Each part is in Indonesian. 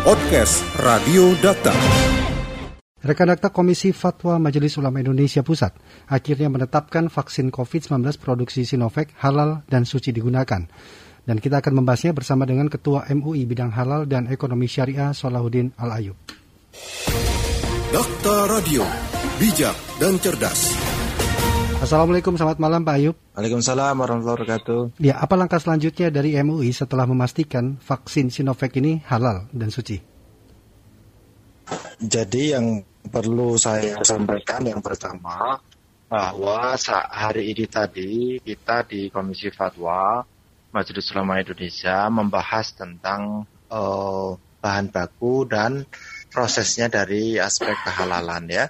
Podcast Radio Data. Rekan Dakta Komisi Fatwa Majelis Ulama Indonesia Pusat akhirnya menetapkan vaksin COVID-19 produksi Sinovac halal dan suci digunakan. Dan kita akan membahasnya bersama dengan Ketua MUI Bidang Halal dan Ekonomi Syariah Solahuddin Al-Ayub. Dakta Radio, bijak dan cerdas. Assalamualaikum, selamat malam Pak Ayub. Waalaikumsalam warahmatullahi wabarakatuh. Ya, apa langkah selanjutnya dari MUI setelah memastikan vaksin Sinovac ini halal dan suci? Jadi yang perlu saya sampaikan yang pertama bahwa hari ini tadi kita di Komisi Fatwa Majelis Ulama Indonesia membahas tentang uh, bahan baku dan prosesnya dari aspek kehalalan ya.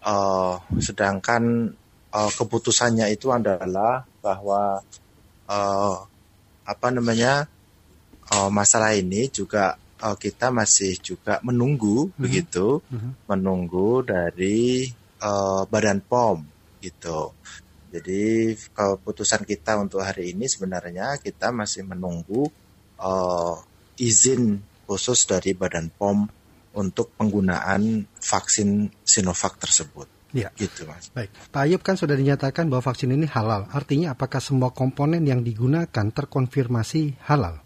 Uh, sedangkan uh, keputusannya itu adalah bahwa uh, apa namanya uh, masalah ini juga uh, kita masih juga menunggu mm-hmm. begitu mm-hmm. menunggu dari uh, Badan POM gitu. Jadi keputusan kita untuk hari ini sebenarnya kita masih menunggu uh, izin khusus dari Badan POM untuk penggunaan vaksin Sinovac tersebut. Ya. Gitu mas. Baik. Pak Ayub kan sudah dinyatakan bahwa vaksin ini halal. Artinya apakah semua komponen yang digunakan terkonfirmasi halal?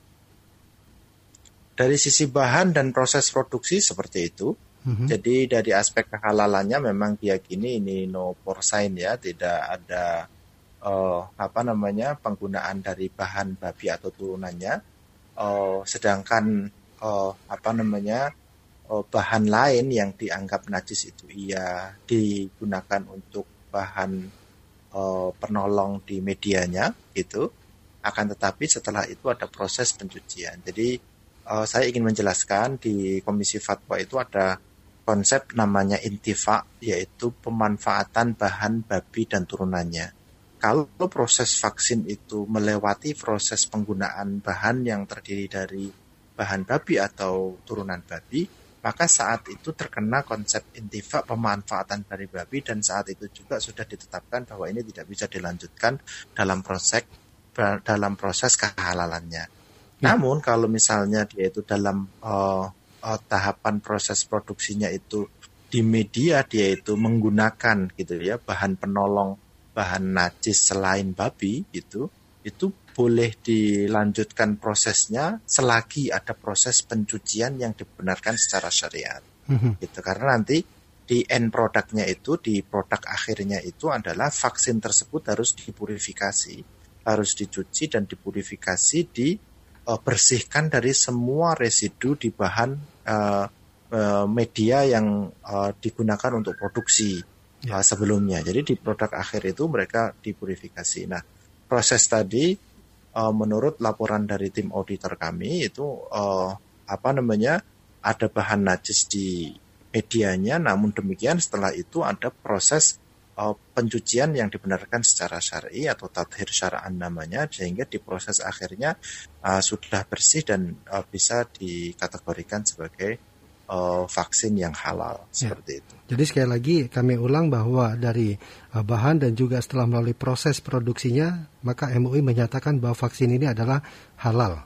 Dari sisi bahan dan proses produksi seperti itu. Mm-hmm. Jadi dari aspek kehalalannya memang diyakini ini no porcine ya, tidak ada uh, apa namanya penggunaan dari bahan babi atau turunannya. Uh, sedangkan uh, apa namanya uh, bahan lain yang dianggap najis itu ia digunakan untuk bahan uh, penolong di medianya itu akan tetapi setelah itu ada proses pencucian. Jadi uh, saya ingin menjelaskan di komisi fatwa itu ada konsep namanya intifa yaitu pemanfaatan bahan babi dan turunannya. Kalau proses vaksin itu melewati proses penggunaan bahan yang terdiri dari bahan babi atau turunan babi, maka saat itu terkena konsep intifa pemanfaatan dari babi dan saat itu juga sudah ditetapkan bahwa ini tidak bisa dilanjutkan dalam proses dalam proses kehalalannya. Ya. Namun kalau misalnya dia itu dalam uh, uh, tahapan proses produksinya itu di media dia itu menggunakan gitu ya bahan penolong bahan najis selain babi itu itu boleh dilanjutkan prosesnya selagi ada proses pencucian yang dibenarkan secara syariat. Mm-hmm. Gitu karena nanti di end produknya itu di produk akhirnya itu adalah vaksin tersebut harus dipurifikasi, harus dicuci dan dipurifikasi dibersihkan uh, dari semua residu di bahan uh, uh, media yang uh, digunakan untuk produksi uh, sebelumnya. Jadi di produk akhir itu mereka dipurifikasi. Nah, proses tadi uh, menurut laporan dari tim auditor kami itu uh, apa namanya ada bahan najis di medianya, namun demikian setelah itu ada proses uh, pencucian yang dibenarkan secara syar'i atau tathir syara'an namanya, sehingga di proses akhirnya uh, sudah bersih dan uh, bisa dikategorikan sebagai uh, vaksin yang halal ya. seperti itu. Jadi sekali lagi kami ulang bahwa dari uh, bahan dan juga setelah melalui proses produksinya, maka MUI menyatakan bahwa vaksin ini adalah halal.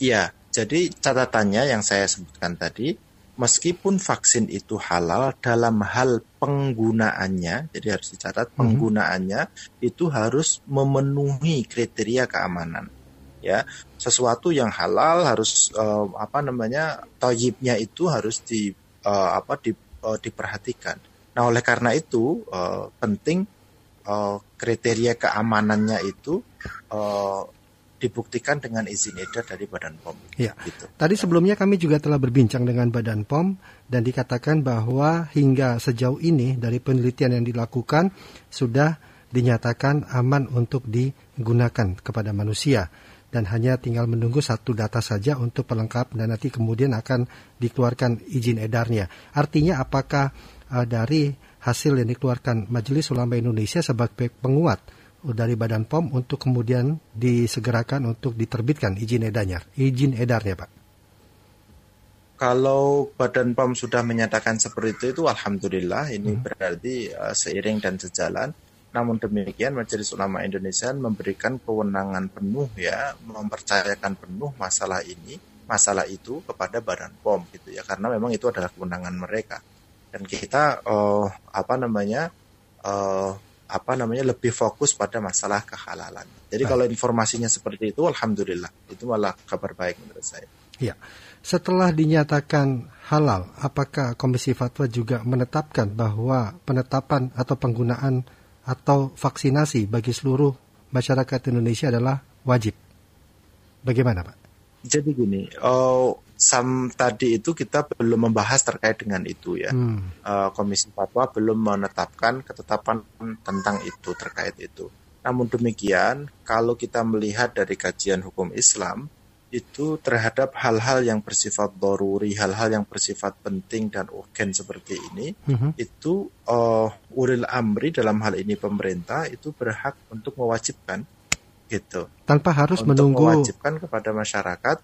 Iya, jadi catatannya yang saya sebutkan tadi, meskipun vaksin itu halal dalam hal penggunaannya, jadi harus dicatat mhm. penggunaannya mm -hmm. itu harus memenuhi kriteria keamanan ya sesuatu yang halal harus uh, apa namanya toyibnya itu harus di uh, apa di, uh, diperhatikan. Nah oleh karena itu uh, penting uh, kriteria keamanannya itu uh, dibuktikan dengan izin edar dari Badan POM. Ya. Gitu. Tadi sebelumnya kami juga telah berbincang dengan Badan POM dan dikatakan bahwa hingga sejauh ini dari penelitian yang dilakukan sudah dinyatakan aman untuk digunakan kepada manusia dan hanya tinggal menunggu satu data saja untuk pelengkap dan nanti kemudian akan dikeluarkan izin edarnya. Artinya apakah uh, dari hasil yang dikeluarkan Majelis Ulama Indonesia sebagai penguat dari Badan POM untuk kemudian disegerakan untuk diterbitkan izin edarnya, izin edarnya, Pak. Kalau Badan POM sudah menyatakan seperti itu, alhamdulillah ini hmm. berarti uh, seiring dan sejalan namun demikian Majelis Ulama Indonesia memberikan kewenangan penuh ya, mempercayakan penuh masalah ini masalah itu kepada Badan POM gitu ya karena memang itu adalah kewenangan mereka dan kita uh, apa namanya uh, apa namanya lebih fokus pada masalah kehalalan. Jadi baik. kalau informasinya seperti itu, alhamdulillah itu malah kabar baik menurut saya. Ya, setelah dinyatakan halal, apakah Komisi Fatwa juga menetapkan bahwa penetapan atau penggunaan atau vaksinasi bagi seluruh masyarakat Indonesia adalah wajib? Bagaimana, Pak? Jadi gini, oh, sam tadi itu kita belum membahas terkait dengan itu ya. Hmm. Uh, Komisi Fatwa belum menetapkan ketetapan tentang itu terkait itu. Namun demikian, kalau kita melihat dari kajian hukum Islam, itu terhadap hal-hal yang bersifat doruri, hal-hal yang bersifat penting dan urgen seperti ini, hmm itu uh, uril amri dalam hal ini pemerintah itu berhak untuk mewajibkan gitu. Tanpa harus untuk menunggu mewajibkan kepada masyarakat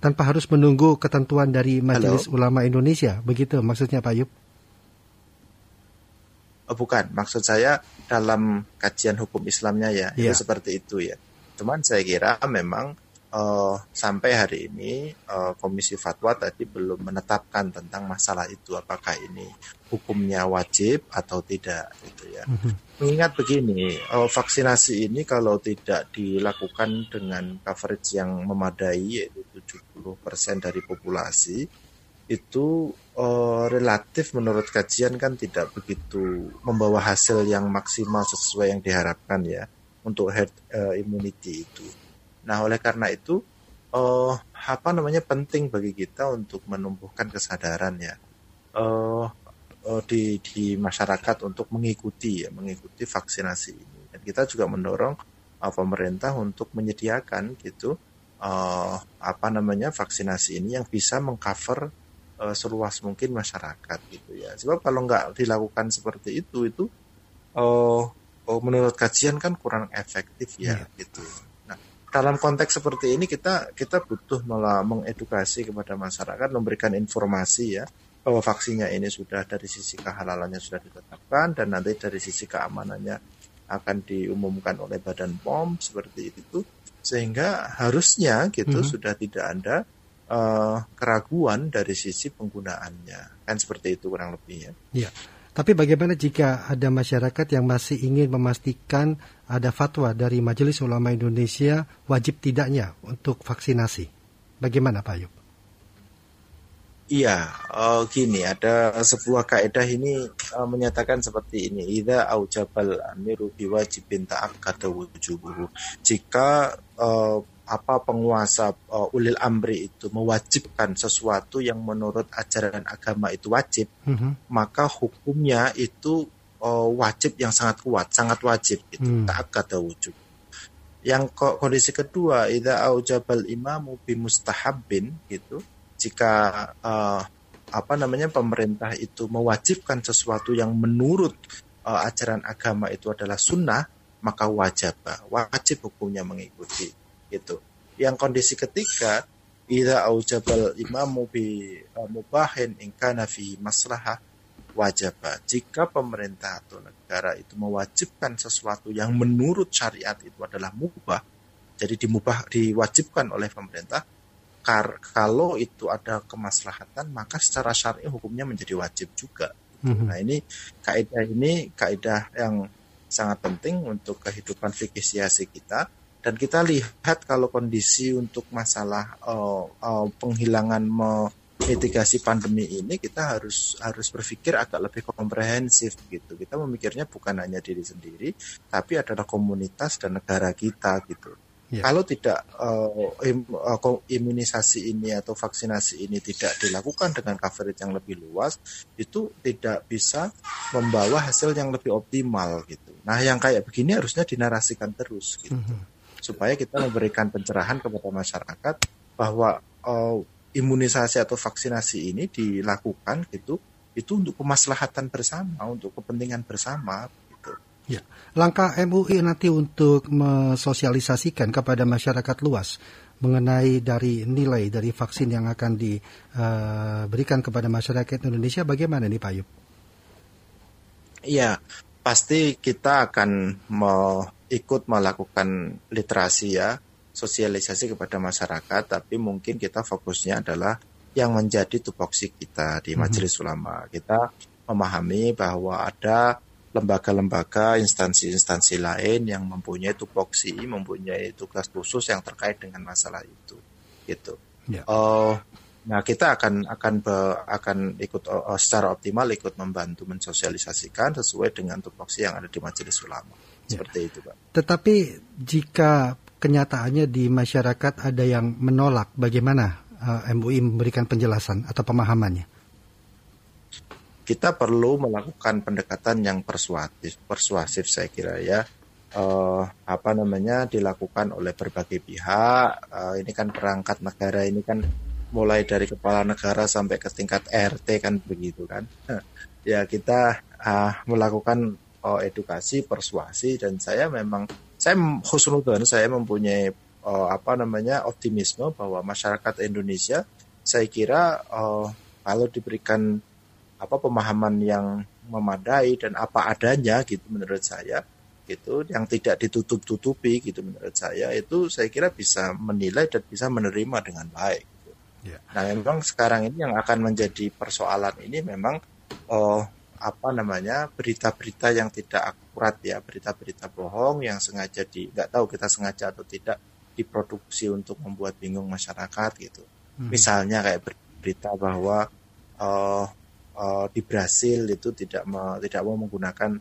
tanpa harus menunggu ketentuan dari Majelis Halo? Ulama Indonesia, begitu maksudnya Pak Yub? Oh, bukan, maksud saya dalam kajian hukum Islamnya ya, yeah. itu iya. seperti itu ya. Cuman saya kira memang uh, sampai hari ini uh, Komisi Fatwa tadi belum menetapkan tentang masalah itu apakah ini hukumnya wajib atau tidak gitu ya. Mm-hmm. Mengingat begini, uh, vaksinasi ini kalau tidak dilakukan dengan coverage yang memadai yaitu 70% dari populasi itu uh, relatif menurut kajian kan tidak begitu membawa hasil yang maksimal sesuai yang diharapkan ya untuk herd uh, immunity itu. Nah, oleh karena itu uh, apa namanya penting bagi kita untuk menumbuhkan kesadaran ya uh, uh, di di masyarakat untuk mengikuti ya mengikuti vaksinasi ini. Dan kita juga mendorong uh, pemerintah untuk menyediakan gitu uh, apa namanya vaksinasi ini yang bisa mengcover uh, seluas mungkin masyarakat gitu ya. Sebab kalau nggak dilakukan seperti itu itu uh, uh, menurut kajian kan kurang efektif ya yeah. gitu dalam konteks seperti ini kita kita butuh malah mengedukasi kepada masyarakat memberikan informasi ya bahwa vaksinnya ini sudah dari sisi kehalalannya sudah ditetapkan dan nanti dari sisi keamanannya akan diumumkan oleh Badan POM seperti itu sehingga harusnya gitu hmm. sudah tidak ada uh, keraguan dari sisi penggunaannya kan seperti itu kurang lebih ya. Ya. Tapi bagaimana jika ada masyarakat yang masih ingin memastikan ada fatwa dari Majelis Ulama Indonesia wajib tidaknya untuk vaksinasi? Bagaimana Pak Yub? Iya, uh, gini ada sebuah kaidah ini uh, menyatakan seperti ini, ida aujabal amiru biwajibin ta'akkada wujubuhu. Jika uh, apa penguasa uh, ulil amri itu mewajibkan sesuatu yang menurut ajaran agama itu wajib, mm-hmm. maka hukumnya itu uh, wajib yang sangat kuat, sangat wajib itu mm. tak kata wujud. Yang kondisi kedua, ida aujabal imamu bimustahabin gitu, jika uh, apa namanya pemerintah itu mewajibkan sesuatu yang menurut uh, ajaran agama itu adalah sunnah, maka wajib wajib hukumnya mengikuti gitu. Yang kondisi ketiga, ida aujabal imamu bi uh, mubahin in kana fi maslahah wajib. Jika pemerintah atau negara itu mewajibkan sesuatu yang menurut syariat itu adalah mubah, jadi dimubah diwajibkan oleh pemerintah, kar kalau itu ada kemaslahatan maka secara syar'i hukumnya menjadi wajib juga. Mm-hmm. Nah ini kaidah ini kaidah yang sangat penting untuk kehidupan fikih siasi kita dan kita lihat kalau kondisi untuk masalah uh, uh, penghilangan mitigasi pandemi ini kita harus harus berpikir agak lebih komprehensif gitu kita memikirnya bukan hanya diri sendiri tapi adalah komunitas dan negara kita gitu Ya. Kalau tidak uh, im, uh, imunisasi ini atau vaksinasi ini tidak dilakukan dengan coverage yang lebih luas, itu tidak bisa membawa hasil yang lebih optimal gitu. Nah, yang kayak begini harusnya dinarasikan terus gitu. Mm -hmm supaya kita memberikan pencerahan kepada masyarakat bahwa uh, imunisasi atau vaksinasi ini dilakukan gitu itu untuk kemaslahatan bersama, untuk kepentingan bersama gitu. Ya, langkah MUI nanti untuk mensosialisasikan kepada masyarakat luas mengenai dari nilai dari vaksin yang akan diberikan uh, kepada masyarakat Indonesia bagaimana nih Pak Yub? Iya, pasti kita akan ikut melakukan literasi ya sosialisasi kepada masyarakat, tapi mungkin kita fokusnya adalah yang menjadi tupoksi kita di mhm. Majelis. Ulama. Kita memahami bahwa ada lembaga-lembaga, instansi-instansi lain yang mempunyai tupoksi, mempunyai tugas khusus yang terkait dengan masalah itu, gitu. Yeah. Uh, nah kita akan akan be, akan ikut uh, secara optimal ikut membantu mensosialisasikan sesuai dengan tupoksi yang ada di Majelis Ulama, yeah. seperti itu, Pak. Tetapi jika kenyataannya di masyarakat ada yang menolak, bagaimana uh, eh, MUI memberikan penjelasan atau pemahamannya? Kita perlu melakukan pendekatan yang persuasif, persuasif saya kira ya. Uh, apa namanya dilakukan oleh berbagai pihak. Uh, ini kan perangkat negara ini kan mulai dari kepala negara sampai ke tingkat RT kan begitu kan. ya kita uh, melakukan uh, edukasi, persuasi dan saya memang saya khusnudan saya mempunyai uh, apa namanya optimisme bahwa masyarakat Indonesia saya kira uh, kalau diberikan apa pemahaman yang memadai dan apa adanya gitu menurut saya gitu yang tidak ditutup-tutupi gitu menurut saya itu saya kira bisa menilai dan bisa menerima dengan baik. Gitu. Yeah. Nah memang sekarang ini yang akan menjadi persoalan ini memang uh, apa namanya berita-berita yang tidak akurat ya berita-berita bohong yang sengaja di nggak tahu kita sengaja atau tidak diproduksi untuk membuat bingung masyarakat gitu. Hmm. Misalnya kayak berita bahwa uh, uh, di Brasil itu tidak me, tidak mau menggunakan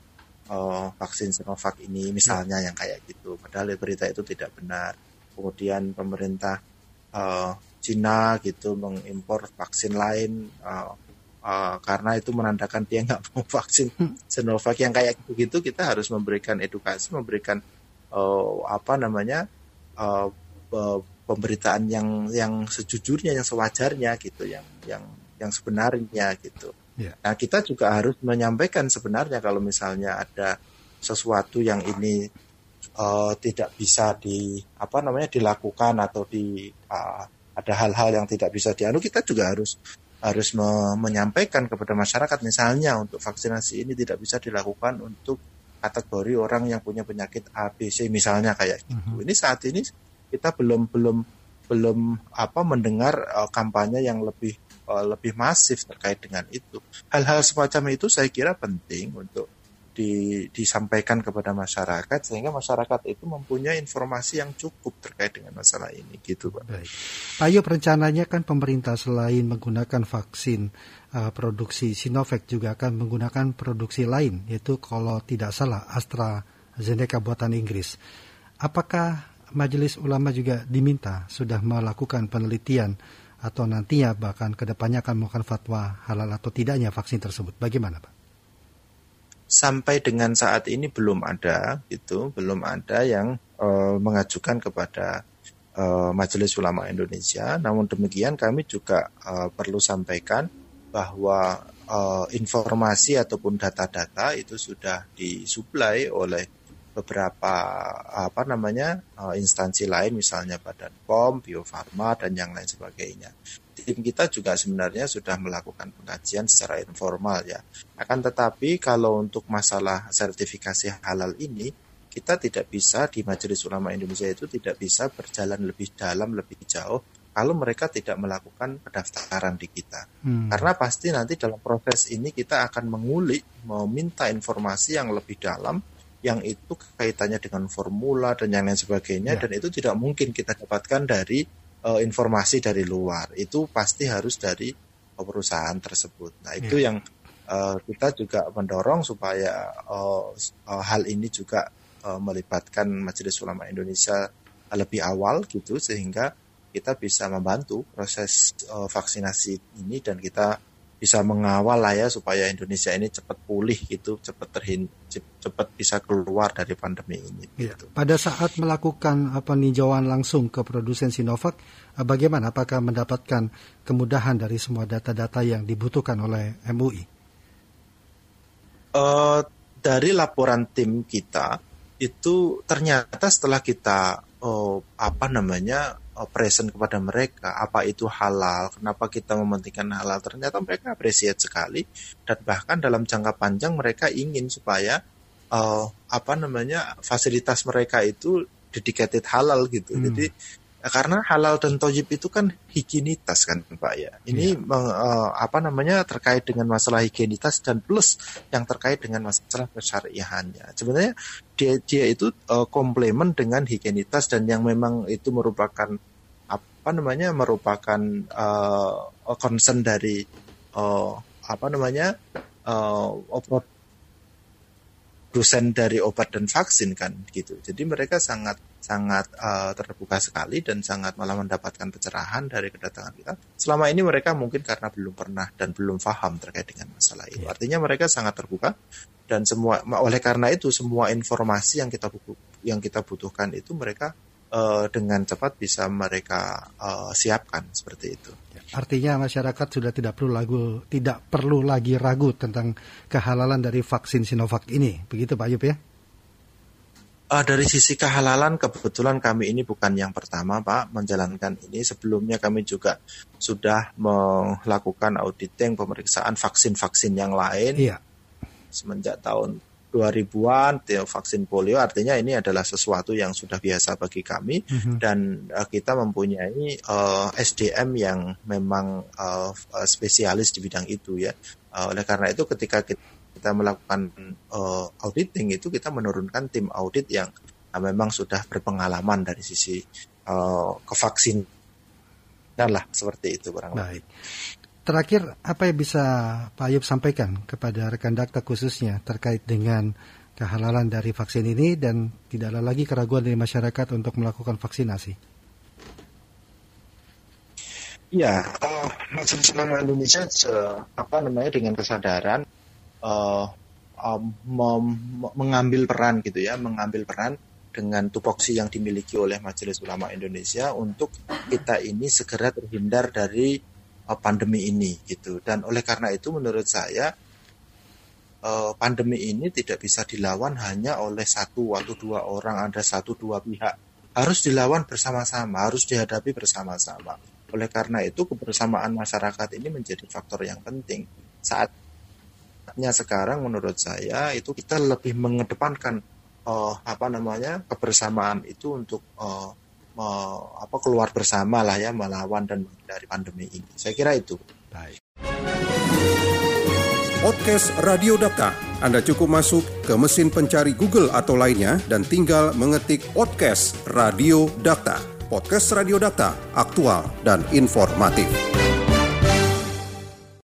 uh, vaksin Sinovac ini misalnya hmm. yang kayak gitu. Padahal berita itu tidak benar. Kemudian pemerintah uh, Cina gitu mengimpor vaksin lain uh, uh, karena itu menandakan dia nggak mau vaksin hmm. Sinovac yang kayak gitu kita harus memberikan edukasi, memberikan uh, apa namanya uh, pemberitaan yang yang sejujurnya yang sewajarnya gitu yang yang yang sebenarnya gitu. Yeah. Nah kita juga harus menyampaikan sebenarnya kalau misalnya ada sesuatu yang ini uh, tidak bisa di apa namanya dilakukan atau di uh, ada hal-hal yang tidak bisa dianu kita juga harus harus me menyampaikan kepada masyarakat misalnya untuk vaksinasi ini tidak bisa dilakukan untuk kategori orang yang punya penyakit ABC misalnya kayak gitu. Mm -hmm. Ini saat ini kita belum belum belum apa mendengar uh, kampanye yang lebih uh, lebih masif terkait dengan itu. Hal-hal semacam itu saya kira penting untuk di, disampaikan kepada masyarakat sehingga masyarakat itu mempunyai informasi yang cukup terkait dengan masalah ini gitu Pak. Baik. Pak Yop rencananya kan pemerintah selain menggunakan vaksin uh, produksi Sinovac juga akan menggunakan produksi lain yaitu kalau tidak salah AstraZeneca buatan Inggris. Apakah Majelis Ulama juga diminta sudah melakukan penelitian atau nantinya bahkan ke depannya akan melakukan fatwa halal atau tidaknya vaksin tersebut. Bagaimana Pak? Sampai dengan saat ini belum ada, itu belum ada yang uh, mengajukan kepada uh, Majelis Ulama Indonesia. Namun demikian kami juga uh, perlu sampaikan bahwa uh, informasi ataupun data-data itu sudah disuplai oleh beberapa apa namanya instansi lain misalnya Badan POM, Bio Farma dan yang lain sebagainya. Tim kita juga sebenarnya sudah melakukan pengkajian secara informal ya. Akan tetapi kalau untuk masalah sertifikasi halal ini kita tidak bisa di Majelis Ulama Indonesia itu tidak bisa berjalan lebih dalam lebih jauh kalau mereka tidak melakukan pendaftaran di kita. Hmm. Karena pasti nanti dalam proses ini kita akan mengulik, meminta informasi yang lebih dalam yang itu kaitannya dengan formula dan yang lain sebagainya ya. dan itu tidak mungkin kita dapatkan dari uh, informasi dari luar itu pasti harus dari perusahaan tersebut nah itu ya. yang uh, kita juga mendorong supaya uh, uh, hal ini juga uh, melibatkan Majelis Ulama Indonesia lebih awal gitu sehingga kita bisa membantu proses uh, vaksinasi ini dan kita bisa mengawal lah ya supaya Indonesia ini cepat pulih gitu, cepat terhin, cepat bisa keluar dari pandemi ini. Ya. Gitu. Pada saat melakukan peninjauan langsung ke produsen Sinovac, eh, bagaimana? Apakah mendapatkan kemudahan dari semua data-data yang dibutuhkan oleh MUI? Uh, eh, dari laporan tim kita itu ternyata setelah kita uh, apa namanya present kepada mereka apa itu halal kenapa kita mementingkan halal ternyata mereka apresiat sekali dan bahkan dalam jangka panjang mereka ingin supaya uh, apa namanya fasilitas mereka itu dedicated halal gitu. Hmm. Jadi karena halal dan tojib itu kan higienitas kan Pak ya. Ini yeah. meng, uh, apa namanya terkait dengan masalah higienitas dan plus yang terkait dengan masalah kesyariahannya. Sebenarnya dia dia itu uh, komplement dengan higienitas dan yang memang itu merupakan apa namanya merupakan uh, concern dari uh, apa namanya uh, dosen dari obat dan vaksin kan gitu. Jadi mereka sangat sangat uh, terbuka sekali dan sangat malah mendapatkan pencerahan dari kedatangan kita. Selama ini mereka mungkin karena belum pernah dan belum paham terkait dengan masalah itu. Iya. Artinya mereka sangat terbuka dan semua oleh karena itu semua informasi yang kita yang kita butuhkan itu mereka uh, dengan cepat bisa mereka uh, siapkan seperti itu. Artinya masyarakat sudah tidak perlu lagu tidak perlu lagi ragu tentang kehalalan dari vaksin Sinovac ini, begitu Pak Ayub ya? Uh, dari sisi kehalalan kebetulan kami ini bukan yang pertama Pak menjalankan ini. Sebelumnya kami juga sudah melakukan auditing pemeriksaan vaksin-vaksin yang lain. Iya. Semenjak tahun 2000-an vaksin polio artinya ini adalah sesuatu yang sudah biasa bagi kami mm-hmm. dan uh, kita mempunyai uh, eh, SDM yang memang uh, spesialis di bidang itu ya. Uh, oleh karena itu ketika kita, kita melakukan uh, auditing itu kita menurunkan tim audit yang uh, memang sudah berpengalaman dari sisi uh, kevaksin dan lah seperti itu kurang Baik. Terakhir, apa yang bisa Pak Ayub sampaikan kepada rekan dakta khususnya terkait dengan kehalalan dari vaksin ini dan tidak ada lagi keraguan dari masyarakat untuk melakukan vaksinasi? Ya, uh, Majelis Ulama Indonesia uh, apa namanya dengan kesadaran uh, uh, mengambil peran gitu ya, mengambil peran dengan tupoksi yang dimiliki oleh Majelis Ulama Indonesia untuk kita ini segera terhindar dari uh, pandemi ini gitu. Dan oleh karena itu menurut saya uh, pandemi ini tidak bisa dilawan hanya oleh satu atau dua orang, ada satu dua pihak. Harus dilawan bersama-sama, harus dihadapi bersama-sama. Oleh karena itu kebersamaan masyarakat ini menjadi faktor yang penting. Saatnya sekarang menurut saya itu kita lebih mengedepankan uh, apa namanya kebersamaan itu untuk uh, apa keluar bersama lah ya melawan dan menghindari pandemi ini. Saya kira itu. Baik. Podcast Radio Data. Anda cukup masuk ke mesin pencari Google atau lainnya dan tinggal mengetik podcast Radio Data. Podcast Radio Data, aktual dan informatif.